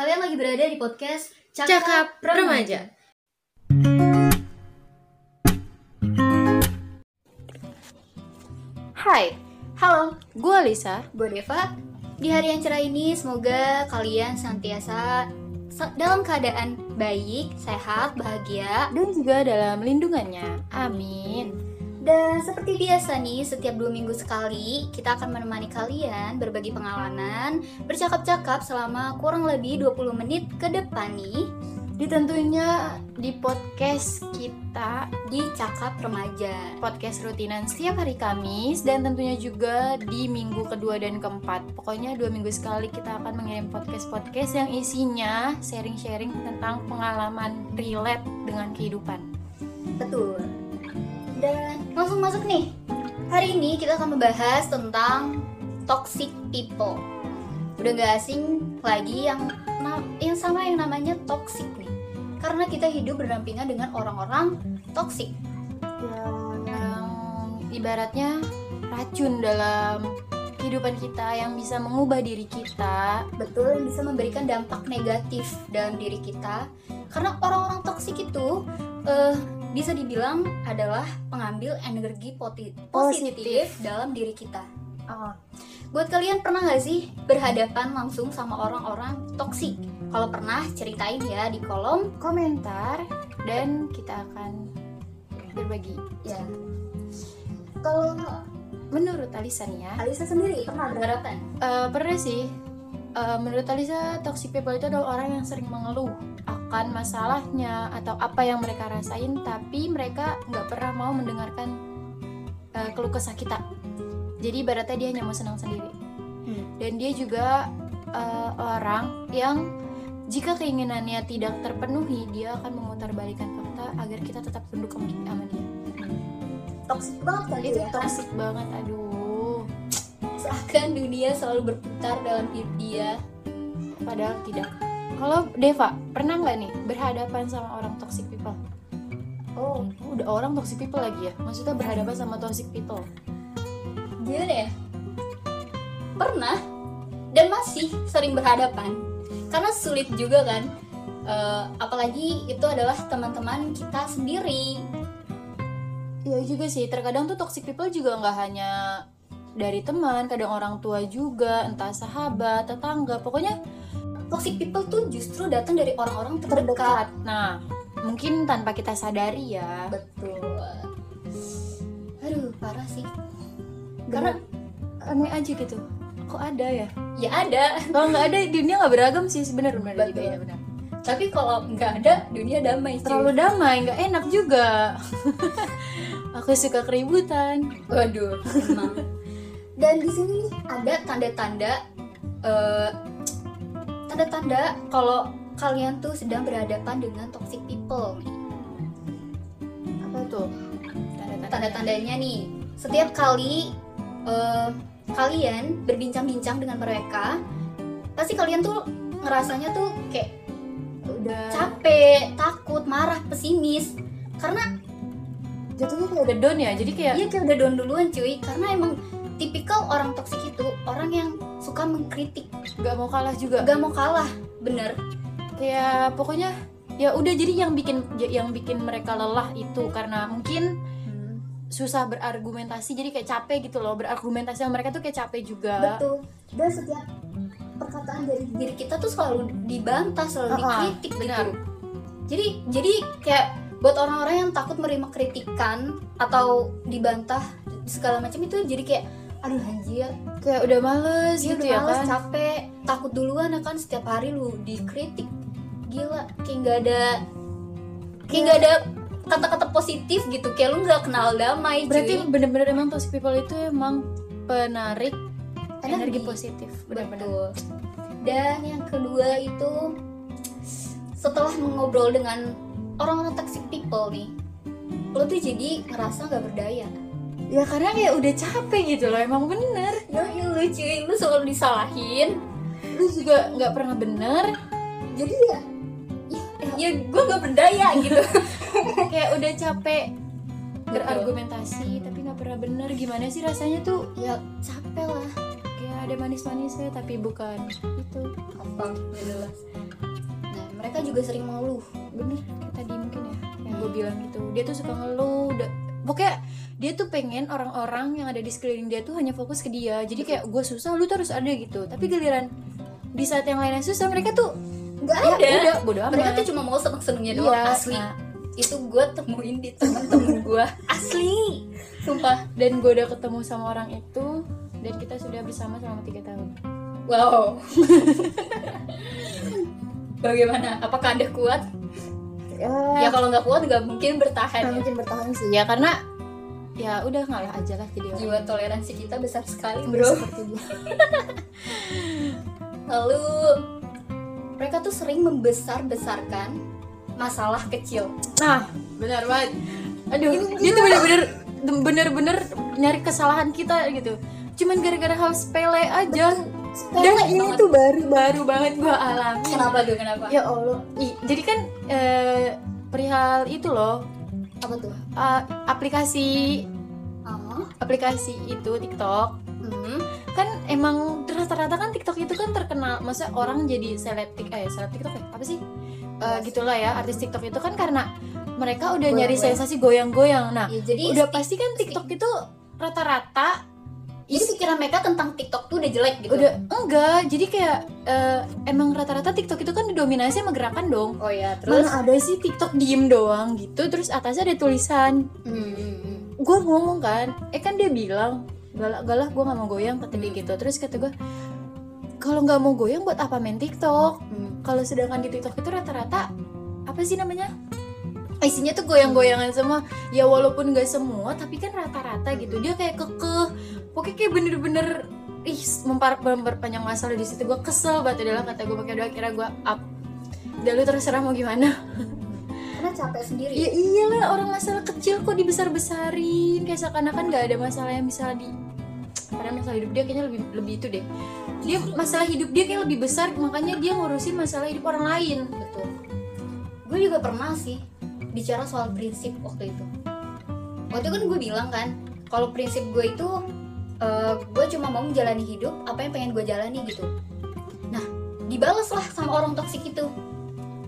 Kalian lagi berada di podcast Cakap Remaja. Hai, Halo, gue Lisa. gue Deva. Di hari yang cerah ini, semoga kalian senantiasa se- dalam keadaan baik, sehat, bahagia. Dan juga dalam lindungannya. Amin. Dan seperti biasa nih, setiap dua minggu sekali, kita akan menemani kalian berbagi pengalaman, bercakap-cakap selama kurang lebih 20 menit ke depan nih, Ditentunya di podcast kita, di Cakap Remaja. podcast rutinan setiap hari Kamis dan tentunya juga di minggu kedua dan keempat. Pokoknya dua minggu sekali kita akan mengirim podcast-podcast yang isinya sharing-sharing tentang pengalaman relate dengan kehidupan. Betul. Dan langsung masuk nih. Hari ini kita akan membahas tentang toxic people. Udah gak asing lagi yang yang sama yang namanya toxic nih. Karena kita hidup berdampingan dengan orang-orang toxic. yang ibaratnya racun dalam kehidupan kita yang bisa mengubah diri kita Betul bisa memberikan dampak negatif dalam diri kita. Karena orang-orang toxic itu eh, bisa dibilang adalah pengambil energi positif, Positif. dalam diri kita. oh, Buat kalian pernah gak sih berhadapan langsung sama orang-orang toksik? Kalau pernah, ceritain ya di kolom. komentar dan kita akan berbagi Ya. Kalau menurut Alisa nih ya Alisa sendiri pernah berhadapan? eh, pernah sih eh, menurut Alisa toxic people itu adalah orang yang sering mengeluh akan masalahnya atau apa yang mereka rasain tapi mereka nggak pernah mau mendengarkan eh, keluh kesah kita jadi ibaratnya dia hanya mau senang sendiri Hmm. dan dia juga eh, orang yang jika keinginannya tidak terpenuhi dia akan memutarbalikkan fakta agar kita tetap tunduk sama dia Toksik banget kali itu ya. toxic banget aduh Seakan dunia selalu berputar dalam hidup dia. padahal tidak kalau Deva pernah nggak nih berhadapan sama orang toxic people Oh, udah orang toxic people lagi ya maksudnya berhadapan sama toxic people gimana ya? Pernah dan masih sering berhadapan. Karena sulit juga kan. Eh, apalagi itu adalah teman-teman kita sendiri. Iya juga sih terkadang tuh toxic people juga nggak hanya dari teman kadang orang tua juga entah sahabat tetangga pokoknya Toxic people tuh justru datang dari orang-orang terdekat. terdekat nah mungkin tanpa kita sadari ya Betul. Aduh, parah sih. Karena aneh aja gitu kok ada ya ya ada, kalau nggak ada dunia nggak beragam sih sebenarnya benar Betul. juga ya benar tapi kalau nggak ada dunia damai cuy. terlalu damai nggak enak juga aku suka keributan Waduh, emang. Dan di sini nih ada tanda-tanda eh, tanda-tanda kalau kalian tuh sedang berhadapan dengan toxic people. Nih. apa tuh? Tanda-tanda. Tanda-tandanya nih, setiap kali eh, kalian berbincang-bincang dengan mereka, pasti kalian tuh ngerasanya tuh kayak udah. capek, takut, marah, pesimis. Karena jatuhnya kayak udah down ya? Jadi kayak Iya kayak udah down duluan cuy. Karena emang tipikal orang toksik itu Orang yang suka mengkritik. Nggak mau kalah juga? Gak mau kalah Bener. Kayak pokoknya ya udah jadi yang bikin yang bikin mereka lelah itu karena mungkin susah berargumentasi jadi kayak capek gitu loh. Berargumentasi sama mereka tuh kayak capek juga. Betul. Dan setiap perkataan dari diri kita tuh selalu dibantah Selalu Ah, dikritik benar. gitu Jadi jadi kayak buat orang-orang yang takut menerima kritikan Atau dibantah segala macam itu jadi kayak Aduh anjir kayak udah males Dia gitu udah ya males, kan capek, takut duluan ya kan setiap hari lu dikritik. Gila, kayak nggak ada kayak nggak ada kata-kata positif gitu. Kayak lu nggak kenal damai, berarti bener-bener emang toxic people itu emang penarik energi, Energi. positif benar-benar Betul. Dan yang kedua itu setelah mengobrol dengan orang-orang toxic people nih, lu tuh jadi ngerasa nggak berdaya. Ya karena kayak udah capek gitu loh emang bener. Ya lu cuy, lu selalu disalahin. lu juga nggak pernah bener. Jadi ya, ya, ya gue nggak berdaya gitu. kayak udah capek berargumentasi tapi nggak pernah bener. Gimana sih rasanya tuh? Ya capek lah. kayak ada manis-manisnya tapi bukan. Itu. Apa jelas. Mereka juga sering mengeluh bener kayak tadi mungkin ya. Yang gue bilang gitu. Dia tuh suka ngeluh udah pokoknya dia tuh pengen orang-orang yang ada di sekeliling dia tuh hanya fokus ke dia. Jadi kayak gue susah lu tuh harus ada gitu. Tapi giliran di saat yang lainnya susah mereka tuh nggak ya ada. udah bodo amat. mereka tuh cuma mau seneng senengnya doang Iya, asli. Nah, itu gue temuin di temen-temen gue asli. Sumpah. Dan gue udah ketemu sama orang itu dan kita sudah bersama selama tiga tahun. Wow. Bagaimana? Apakah anda kuat ya. Kalau nggak kuat nggak mungkin bertahan ya. mungkin bertahan sih. Ya karena ya udah ngalah aja lah jadi orang. Jiwa toleransi kita besar sekali bro. seperti dia lalu mereka tuh sering membesar-besarkan masalah kecil. Nah. Benar banget. Aduh. Dia tuh bener-bener bener-bener nyari kesalahan kita gitu. Cuman gara-gara hal sepele aja dan ini banget. tuh baru baru banget gua alami. Kenapa tuh kenapa? Ya allah. Ih, jadi kan eh, perihal itu loh. Apa tuh? Eh, aplikasi oh. aplikasi itu TikTok. Hmm. kan emang rata-rata kan TikTok itu kan terkenal. Maksudnya orang jadi seleb eh seleb TikTok ya? Apa sih? Eh, gitulah ya artis TikTok itu kan karena mereka udah nyari Goyang-goyang. sensasi goyang-goyang. Nah ya, jadi udah pasti kan TikTok itu rata-rata jadi pikiran mereka tentang TikTok tuh udah jelek gitu. Udah enggak. Jadi kayak eh, emang rata-rata TikTok itu kan didominasi sama gerakan dong. Oh ya terus? Mana ada sih TikTok diem doang gitu terus atasnya ada tulisan. Hmm, hmm, hmm. gue ngomong kan eh kan dia bilang galak galak gue nggak mau goyang kata dia Hmm. gitu. Terus kata gue kalau nggak mau goyang buat apa main TikTok? Hmm. kalau sedangkan di TikTok itu rata-rata apa sih namanya? Isinya tuh goyang-goyangan semua. Ya walaupun nggak semua tapi kan rata-rata gitu. Dia kayak kekeh pokoknya kayak bener-bener ih mempar memperpanjang masalah di situ. Gue kesel banget adalah kata gue pakai doa kira gue up. Dan lu terserah mau gimana. Karena capek sendiri. Ya iyalah orang masalah kecil kok dibesar-besarin. Kayak seakan-akan nggak ada masalah yang bisa di padahal masalah hidup dia kayaknya lebih lebih itu deh. Dia masalah hidup dia kayak lebih besar makanya dia ngurusin masalah hidup orang lain betul gue juga pernah sih bicara soal prinsip waktu itu. Waktu itu kan gue bilang kan kalau prinsip gue itu eh, gue cuma mau menjalani hidup apa yang pengen gue jalani gitu. Nah dibalas lah sama orang toksik itu.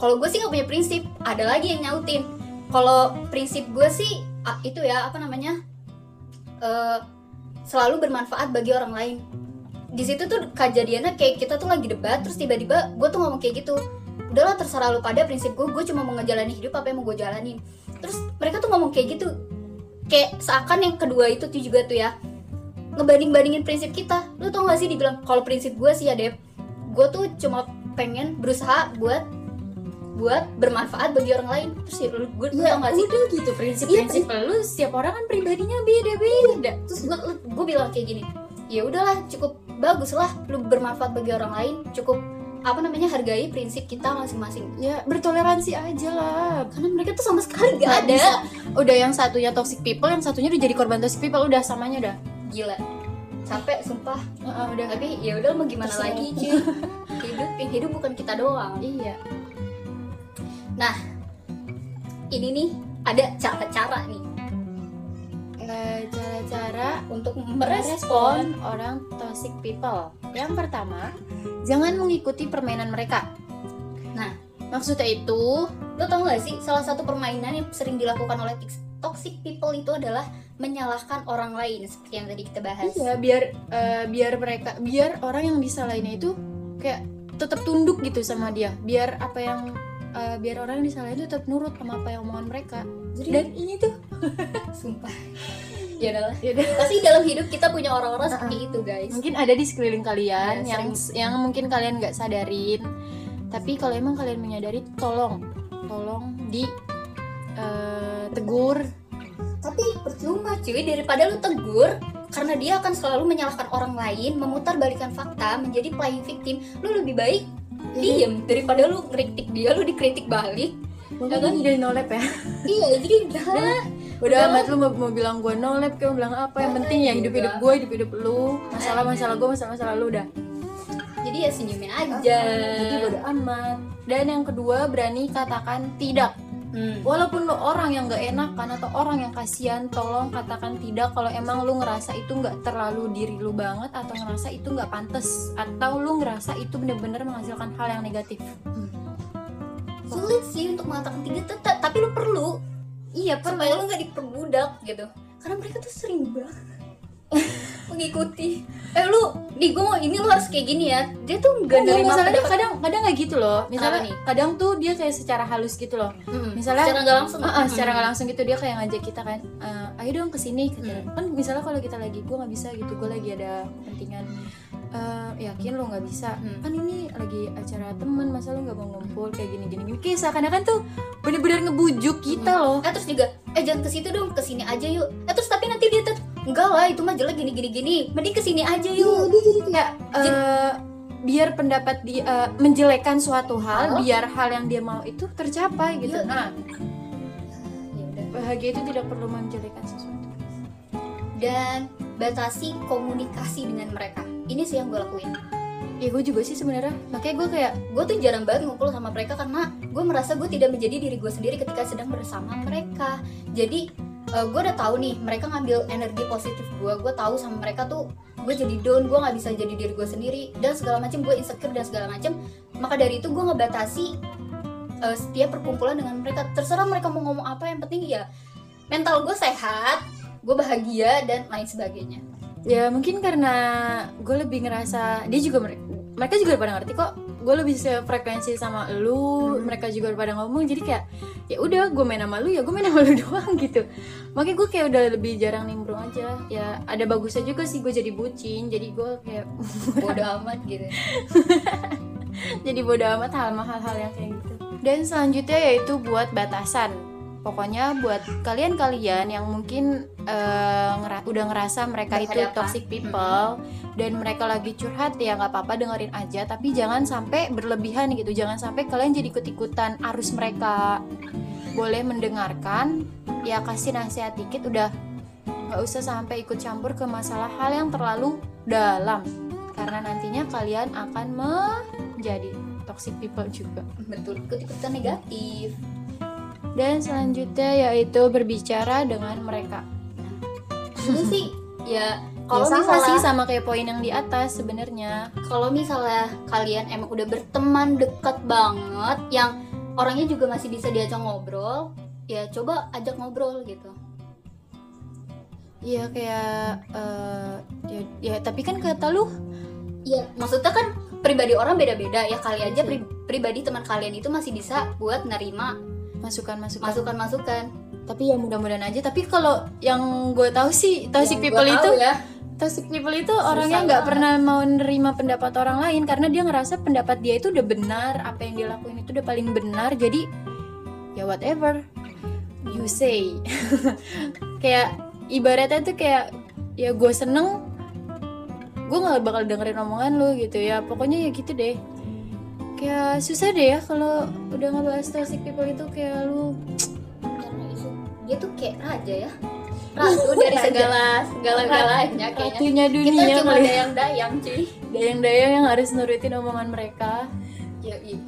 Kalau gue sih nggak punya prinsip ada lagi yang nyautin. Kalau prinsip gue sih ah, itu ya apa namanya eh, selalu bermanfaat bagi orang lain. Di situ tuh kejadiannya kayak kita tuh lagi debat terus tiba-tiba gue tuh ngomong kayak gitu. Udahlah terserah lu pada prinsip gue gue cuma mau ngejalani hidup apa yang mau gue jalanin. Terus mereka tuh ngomong kayak gitu. Kayak seakan yang kedua itu tuh juga tuh ya ngebanding bandingin prinsip kita. Lu tau gak sih dibilang kalau prinsip gue sih ya Dep gue tuh cuma pengen berusaha buat buat bermanfaat bagi orang lain. Terus ya lu gue ya tau gak sih? udah gitu prinsip-prinsip lu setiap orang kan pribadinya beda-beda. Terus gue gue bilang kayak gini ya udahlah cukup bagus lah lu bermanfaat bagi orang lain cukup apa namanya hargai prinsip kita masing-masing. Ya bertoleransi aja lah. Karena mereka tuh sama sekali gak ada bisa. udah yang satunya toxic people yang satunya udah jadi korban toxic people udah samanya udah gila capek sumpah Heeh, udah tapi ya udah mau gimana Terserah. lagi cuy hidup yang hidup bukan kita doang iya ini nih ada cara-cara nih Eh, cara-cara untuk merespon orang toxic people. Yang pertama, jangan mengikuti permainan mereka. Nah. maksudnya itu, lo tau gak sih salah satu permainan yang sering dilakukan oleh toxic people itu adalah menyalahkan orang lain seperti yang tadi kita bahas. Iya biar eh, biar mereka, biar orang yang disalahinnya itu kayak tetap tunduk gitu sama dia. Biar apa yang eh, biar orang yang disalahin itu tetap nurut sama apa yang omongan mereka. jadi Dan ini tuh, sumpah. Ya adalah ya pasti dalam hidup kita punya orang-orang seperti itu guys. Mungkin ada di sekeliling kalian Ya, yang yang mungkin kalian nggak sadarin. Tapi kalau emang kalian menyadari tolong tolong di eh, tegur tapi percuma cuy. Daripada lu tegur karena dia akan selalu menyalahkan orang lain memutar balikan fakta menjadi playing victim lu lebih baik diem. Daripada lu kritik dia lu dikritik balik. Mungkin kan? jadi nolep ya. Iya jadi udah udah Udah. amat lu mau, mau bilang gue nolep kayak mau bilang apa? Yang penting ya hidup hidup gue hidup hidup lu. Masalah masalah gue masalah masalah lu udah. Jadi ya senyumin aja. Jadi bodo amat. Dan yang kedua berani katakan tidak Hmm. walaupun lu orang yang gak enakan atau orang yang kasihan tolong katakan tidak kalau emang lu ngerasa itu nggak terlalu diri lu banget atau ngerasa itu nggak pantas atau lu ngerasa itu bener-bener menghasilkan hal yang negatif. Sulit sih untuk mengatakan tidak tetap tapi lu perlu. Iya perlu. Supaya lu nggak diperbudak gitu. Karena mereka tuh sering banget mengikuti eh lu di gue mau ini lu harus kayak gini ya dia tuh nggak Enggak, nerima masalahnya pendapat- kadang kadang nggak gitu loh misalnya nih? kadang tuh dia kayak secara halus gitu loh Mm-mm. misalnya secara nggak langsung Ah, ah, secara nggak langsung gitu dia kayak ngajak kita kan "Eh, ayo dong ke sini. Hmm. kan misalnya kalau kita lagi gue nggak bisa gitu gue lagi ada kepentingan "Eh, yakin lo nggak bisa. Hmm. kan ini lagi acara teman masa lo nggak mau ngumpul kayak gini gini gini kayak seakan-akan tuh bener-bener ngebujuk kita loh. Eh terus juga eh jangan ke situ dong ke sini aja yuk. Eh terus tapi nanti dia tetap enggak lah itu mah jelek gini gini gini mending ke sini aja yuk. Dia jadi kayak eh, biar pendapat dia eh, menjelekkan suatu hal Hal? biar hal yang dia mau itu tercapai gitu. Iya. nah. Ya bahagia itu tidak perlu menjelekkan sesuatu. Dan batasi komunikasi dengan mereka ini sih yang gue lakuin. Ya gue juga sih sebenarnya. Makanya gue kayak gue tuh jarang banget ngumpul sama mereka karena gue merasa gue tidak menjadi diri gue sendiri ketika sedang bersama mereka. Jadi gue udah tahu nih mereka ngambil energi positif gue gue tahu sama mereka tuh gue jadi down gue nggak bisa jadi diri gue sendiri dan segala macam gue insecure dan segala macam maka dari itu gue ngebatasi eh, setiap perkumpulan dengan mereka. Terserah mereka mau ngomong apa yang penting ya mental gue sehat gue bahagia dan lain sebagainya ya mungkin karena gue lebih ngerasa dia juga mere- mereka juga pada ngerti kok gue lebih frekuensi sama lu Hmm. mereka juga pada ngomong jadi kayak ya udah gue main sama lu ya gue main sama lu doang gitu. Makanya gue kayak udah lebih jarang nimbrung aja. Ya ada bagusnya juga sih gue jadi bucin jadi gue kayak bodoh amat gitu. Jadi bodo amat hal hal-hal yang kayak gitu. Dan selanjutnya yaitu buat batasan pokoknya buat kalian-kalian yang mungkin eh, ngera- udah ngerasa mereka itu toxic people dan mereka lagi curhat ya nggak apa-apa dengerin aja. Tapi jangan sampai berlebihan gitu. Jangan sampai kalian jadi ikut-ikutan arus mereka. Boleh mendengarkan ya kasih nasihat dikit udah. Nggak usah sampai ikut campur ke masalah hal yang terlalu dalam. Karena nantinya kalian akan menjadi toxic people juga. Betul ikut-ikutan negatif dan selanjutnya yaitu berbicara dengan mereka. Itu sih ya kalau sama misalnya sih sama kayak poin yang di atas sebenarnya. Kalau misalnya kalian emang udah berteman dekat banget yang orangnya juga masih bisa diajak ngobrol ya coba ajak ngobrol gitu. Iya kayak eh, ya, ya tapi kan kata lu. Ya maksudnya kan pribadi orang beda-beda. Ya kali aja pri- pribadi teman kalian itu masih bisa buat nerima masukan-masukan. Masukan-masukan. Tapi ya mudah-mudahan aja. Tapi kalau yang gue tahu sih toxic Yang people itu ya. toxic people itu orangnya nggak pernah mau nerima pendapat orang lain karena dia ngerasa pendapat dia itu udah benar apa yang dia lakuin itu udah paling benar. Jadi ya whatever you say. Kayak ibaratnya tuh kayak ya gue seneng gue nggak bakal dengerin omongan lu gitu ya. Pokoknya ya gitu deh kayak susah deh ya kalau udah ngebahas toxic people itu kayak lu karena itu dia tuh kayak raja ya. Ratu dari segala segala galanya kayaknya. ratunya kita dunia cuma kali dayang-dayang cuy. Dayang-dayang yang harus nurutin omongan mereka. Ya iya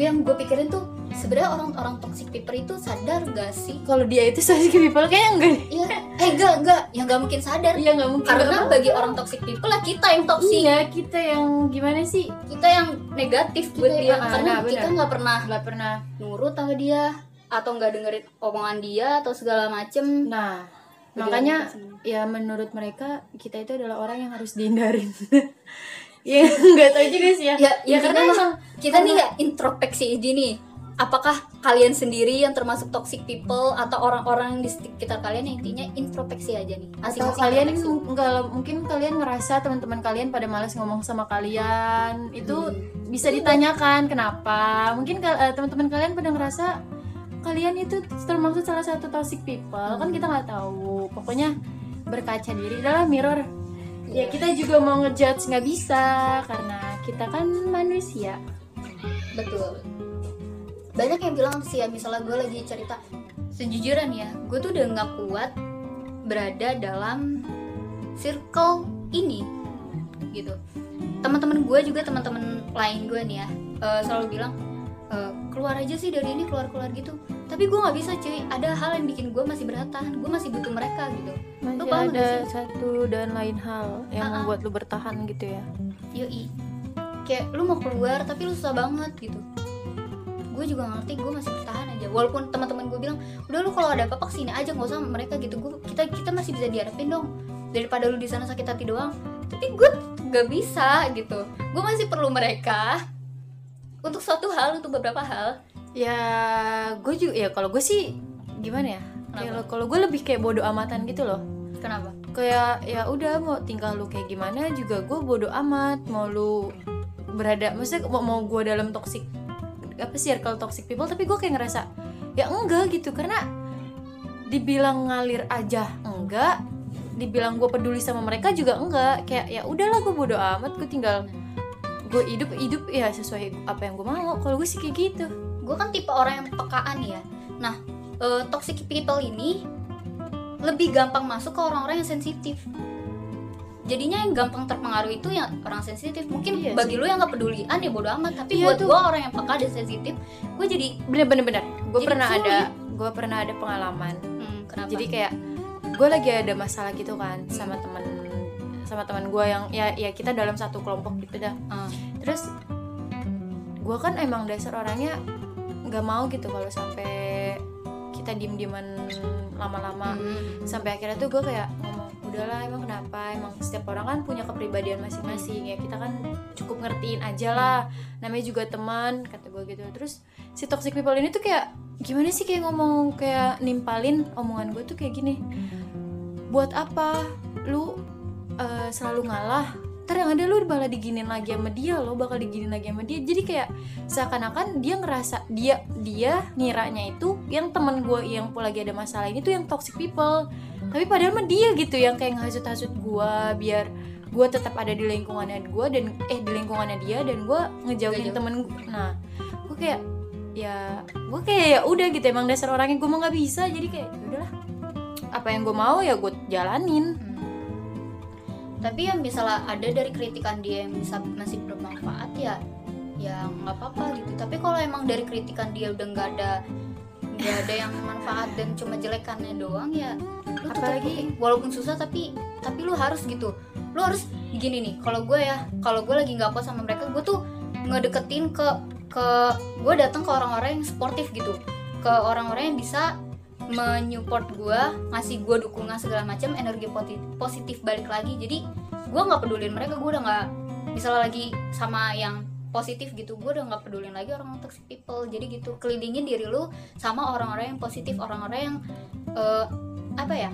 yang gue pikirin tuh sebenarnya orang-orang toxic people itu sadar gak sih? Kalau dia itu toxic people kayaknya enggak. Iya, eh enggak enggak, yang nggak mungkin sadar. iya nggak mungkin. Karena Nggak bagi orang toxic people lah kita yang toxic, iya kita yang gimana sih? Kita yang negatif buat Kita- dia. ah, Karena nah, kita nggak pernah nggak pernah. nurut sama dia atau nggak dengerin omongan dia atau segala macem. nah makanya ya menurut mereka kita itu adalah orang yang harus dihindarin. Ya nggak tahu juga sih ya. Ya, ya karena emang kita nih ya introspeksi gini. Apakah kalian sendiri yang termasuk toxic people atau orang-orang di sekitar kalian yang intinya introspeksi aja nih. atau Masing-masing kalian enggak mungkin kalian ngerasa teman-teman kalian pada malas ngomong sama kalian itu Hmm. bisa ditanyakan kenapa mungkin eh, teman-teman kalian pada ngerasa kalian itu termasuk salah satu toxic people kan kita nggak tahu pokoknya berkaca diri adalah mirror ya Iya. kita juga mau ngejudge nggak bisa karena kita kan manusia Betul. Banyak yang bilang sih ya misalnya gue lagi cerita sejujurnya ya, gue tuh udah nggak kuat berada dalam circle ini gitu. Teman-teman gue juga teman-teman lain gue nih ya eh, selalu bilang "Eh, keluar aja sih dari ini keluar-keluar gitu. Tapi gue nggak bisa cuy. Ada hal yang bikin gue masih bertahan. Gue masih butuh mereka gitu. masih paham ada satu dan lain hal yang ah. membuat lu bertahan gitu ya Yoi. Kayak lu mau keluar tapi lu susah banget gitu. Gue juga ngerti gue masih bertahan aja. Walaupun teman-teman gue bilang udah lu kalau ada apa-apa ke sini aja nggak usah sama mereka gitu. Gue kita kita masih bisa diharapin dong. Daripada lu di sana sakit hati doang. Tapi gue nggak bisa gitu. Gue masih perlu mereka untuk suatu hal untuk beberapa hal. Ya gue juga ya kalau gue sih gimana ya? Kayak kalau gue lebih kayak bodoh amatan gitu loh. Kenapa? Kayak ya udah mau tingkah lu kayak gimana juga gue bodoh amat. Mau lu berada maksudnya mau, mau gue dalam toxic apa circle toxic people tapi gue kayak ngerasa ya enggak gitu. Karena dibilang ngalir aja enggak dibilang gue peduli sama mereka juga enggak. Kayak ya udahlah gue bodoh amat gue tinggal gue hidup hidup ya sesuai apa yang gue mau. Kalau gue sih kayak gitu. Gue kan tipe orang yang pekaan ya. Nah eh, toxic people ini lebih gampang masuk ke orang-orang yang sensitif jadinya yang gampang terpengaruh itu yang orang sensitif mungkin Iya bagi sih. lu yang nggak pedulian ya bodo amat tapi Iya buat tuh. gue orang yang peka dan sensitif gue jadi bener bener bener gue pernah sulit. ada gue pernah ada pengalaman hmm, kenapa jadi kayak gue lagi ada masalah gitu kan sama teman sama teman gue yang ya ya kita dalam satu kelompok gitu dah Ah. terus gue kan emang dasar orangnya nggak mau gitu kalau sampai kita diem dieman lama-lama Hmm. sampai akhirnya tuh gue kayak udahlah emang kenapa? Emang setiap orang kan punya kepribadian masing-masing ya. Kita kan cukup ngertiin aja lah. Namanya juga teman kata gue gitu. Terus si toxic people ini tuh kayak gimana sih kayak ngomong kayak nimpalin omongan gue tuh kayak gini. Buat apa? Lu eh, selalu ngalah? Ntar yang ada lu malah diginin lagi sama dia lo bakal diginin lagi sama dia. Jadi kayak seakan-akan dia ngerasa dia dia ngiranya itu yang temen gue yang lagi ada masalah ini tuh yang toxic people tapi padahal mah dia gitu yang kayak ngasut-hasut gue biar gue tetap ada di lingkungannya gue dan eh di lingkungannya dia dan gue ngejauhin Ngejauh. temen gue nah gue kayak ya gue kayak ya udah gitu emang dasar orangnya gue mah nggak bisa jadi kayak ya udahlah apa yang gue mau ya gue jalanin Hmm. tapi yang misalnya ada dari kritikan dia yang bisa masih bermanfaat ya ya nggak apa-apa gitu tapi kalau emang dari kritikan dia udah nggak ada nggak ada yang manfaat dan cuma jelekannya doang ya lu Apalagi- walaupun susah tapi tapi lu harus gitu. Lu harus gini nih kalau gue ya kalau gue lagi nggak puas sama mereka gue tuh ngedeketin ke ke gue datang ke orang-orang yang sportif gitu. Ke orang-orang yang bisa menyupport gue ngasih gue dukungan segala macam energi positif balik lagi. Jadi gue nggak pedulin mereka gue udah nggak misalnya lagi sama yang positif gitu. Gue udah nggak pedulin lagi orang toxic people. Jadi gitu kelilingin diri lu sama orang-orang yang positif orang-orang yang eh, apa ya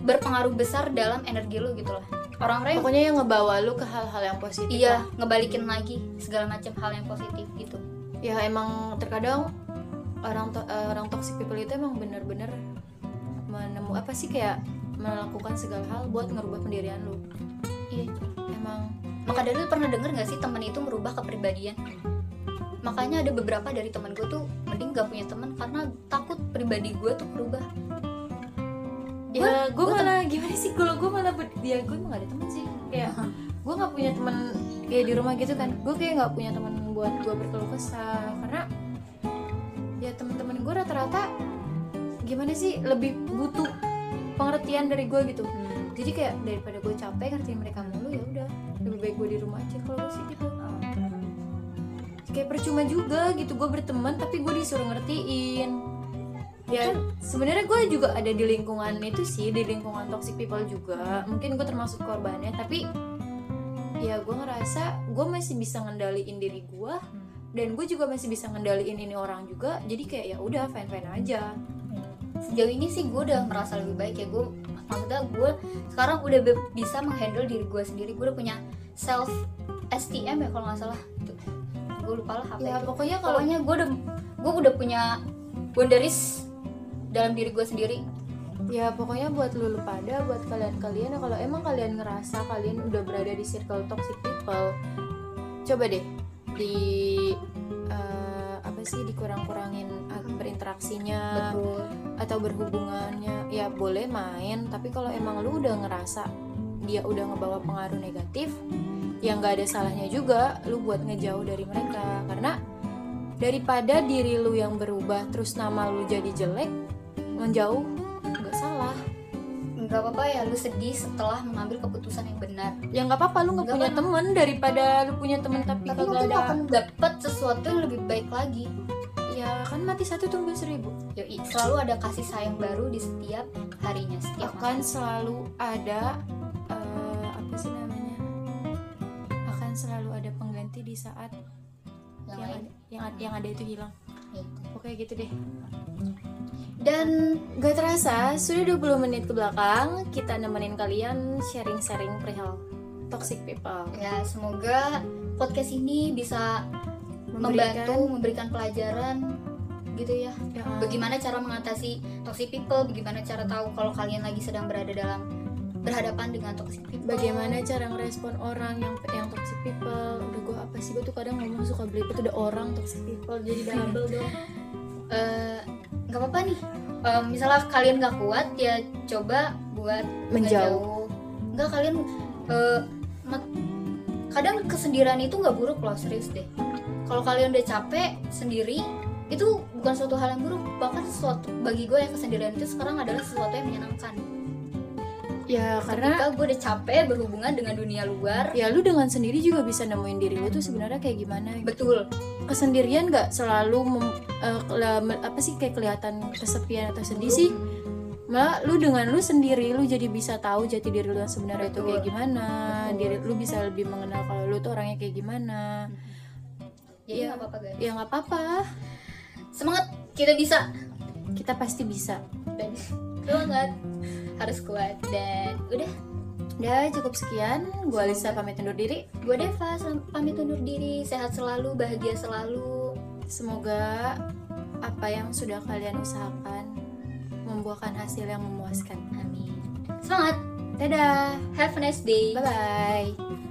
berpengaruh besar dalam energi lu gitu lah orang-orang yang pokoknya yang ngebawa lu ke hal-hal yang positif iya lah. ngebalikin lagi segala macam hal yang positif gitu. Ya emang terkadang orang to- eh, orang toxic people itu emang bener-bener menemu apa sih kayak melakukan segala hal buat ngerubah pendirian lu. Iya. Emang maka dari lu pernah denger gak sih temen itu merubah kepribadian? Makanya ada beberapa dari temen gue tuh mending gak punya temen karena takut pribadi gue tuh berubah. Ya gue malah gimana sih? Kalau gue malah ber- ya gue emang gak ada temen sih. Kayak gue nggak punya temen kayak di rumah gitu kan. Gue kayak nggak punya temen buat gue berkeluh kesah. Karena ya temen-temen gue rata-rata gimana sih? Lebih butuh pengertian dari gue gitu. Jadi kayak daripada gue capek ngertiin mereka mulu ya udah lebih baik gue di rumah aja kalau gue sih gitu. Kayak percuma juga gitu. Gue berteman tapi gue disuruh ngertiin. Ya sebenarnya gue juga ada di lingkungan itu sih di lingkungan toxic people juga. Mungkin gue termasuk korbannya tapi ya gue ngerasa gue masih bisa ngendaliin diri gue dan gue juga masih bisa ngendaliin ini orang juga. Jadi kayak ya udah fine fine aja sejauh ini sih gue udah merasa lebih baik ya. Gue maksudnya gue sekarang udah bisa menghandle diri gue sendiri. Gue udah punya self STM ya kalau nggak salah. Itu. gue lupa lah apa ya itu. pokoknya kalau pokoknya gue udah gue udah punya boundaries dalam diri gue sendiri. Ya pokoknya buat lu lu pada buat kalian-kalian ya kalau emang kalian ngerasa kalian udah berada di circle toxic people coba deh di eh, apa sih dikurang-kurangin ah, berinteraksinya betul. atau berhubungannya? Ya boleh main tapi kalau emang lu udah ngerasa dia udah ngebawa pengaruh negatif ya nggak ada salahnya juga lu buat ngejauh dari mereka. Karena daripada diri lu yang berubah terus nama lu jadi jelek menjauh nggak salah nggak apa-apa ya lu sedih setelah mengambil keputusan yang benar. Ya nggak apa-apa lu nggak punya temen daripada lu punya temen tapi, tapi mungkin lu ada. akan dapat sesuatu yang lebih baik lagi. Ya kan mati satu tunggu seribu. Yoi, selalu ada kasih sayang baru di setiap harinya setiap akan selalu ada eh, apa sih namanya? Akan selalu ada pengganti di saat yang yang ada, yang, ada- yang ada itu hilang. Gitu. oke gitu deh dan Gak terasa, sudah 20 menit ke belakang kita nemenin kalian sharing-sharing perihal toxic people. ya semoga podcast ini bisa membantu memberikan pelajaran gitu ya Ya, bagaimana cara mengatasi toxic people bagaimana cara tahu kalau kalian lagi sedang berada dalam berhadapan dengan toxic people bagaimana cara ngerespon orang yang yang toxic people. Udah gue apa sih gue tuh kadang ngomong suka beli itu udah orang toxic people jadi double dong. Eh, nggak apa-apa nih Eh, misalnya kalian nggak kuat ya coba buat Menjauh. nggak kalian mat- kadang kesendirian itu nggak buruk loh serius deh kalau kalian udah capek sendiri itu bukan suatu hal yang buruk bahkan sesuatu bagi gue yang kesendirian itu sekarang adalah sesuatu yang menyenangkan Ya karena ketika gue udah capek berhubungan dengan dunia luar ya lu dengan sendiri juga bisa nemuin diri lu tuh sebenarnya kayak gimana. gitu. betul Kesendirian gak selalu mem- me- apa sih kayak kelihatan kesepian atau sedih sih. malah lu dengan lu sendiri lu jadi bisa tahu jati diri lu yang sebenarnya itu kayak gimana Betul. diri lu bisa lebih mengenal kalau lu tuh orangnya kayak gimana. Jadi Iya. nggak apa-apa guys. ya nggak apa-apa. Semangat kita bisa. Kita pasti bisa. Dan semangat. Harus kuat dan udah. Udah cukup sekian. Gua Alisa pamit undur diri. Gue Deva pamit undur diri. Sehat selalu bahagia selalu semoga apa yang sudah kalian usahakan membuahkan hasil yang memuaskan. Amin. Semangat. Dadah. Have a nice day. Bye bye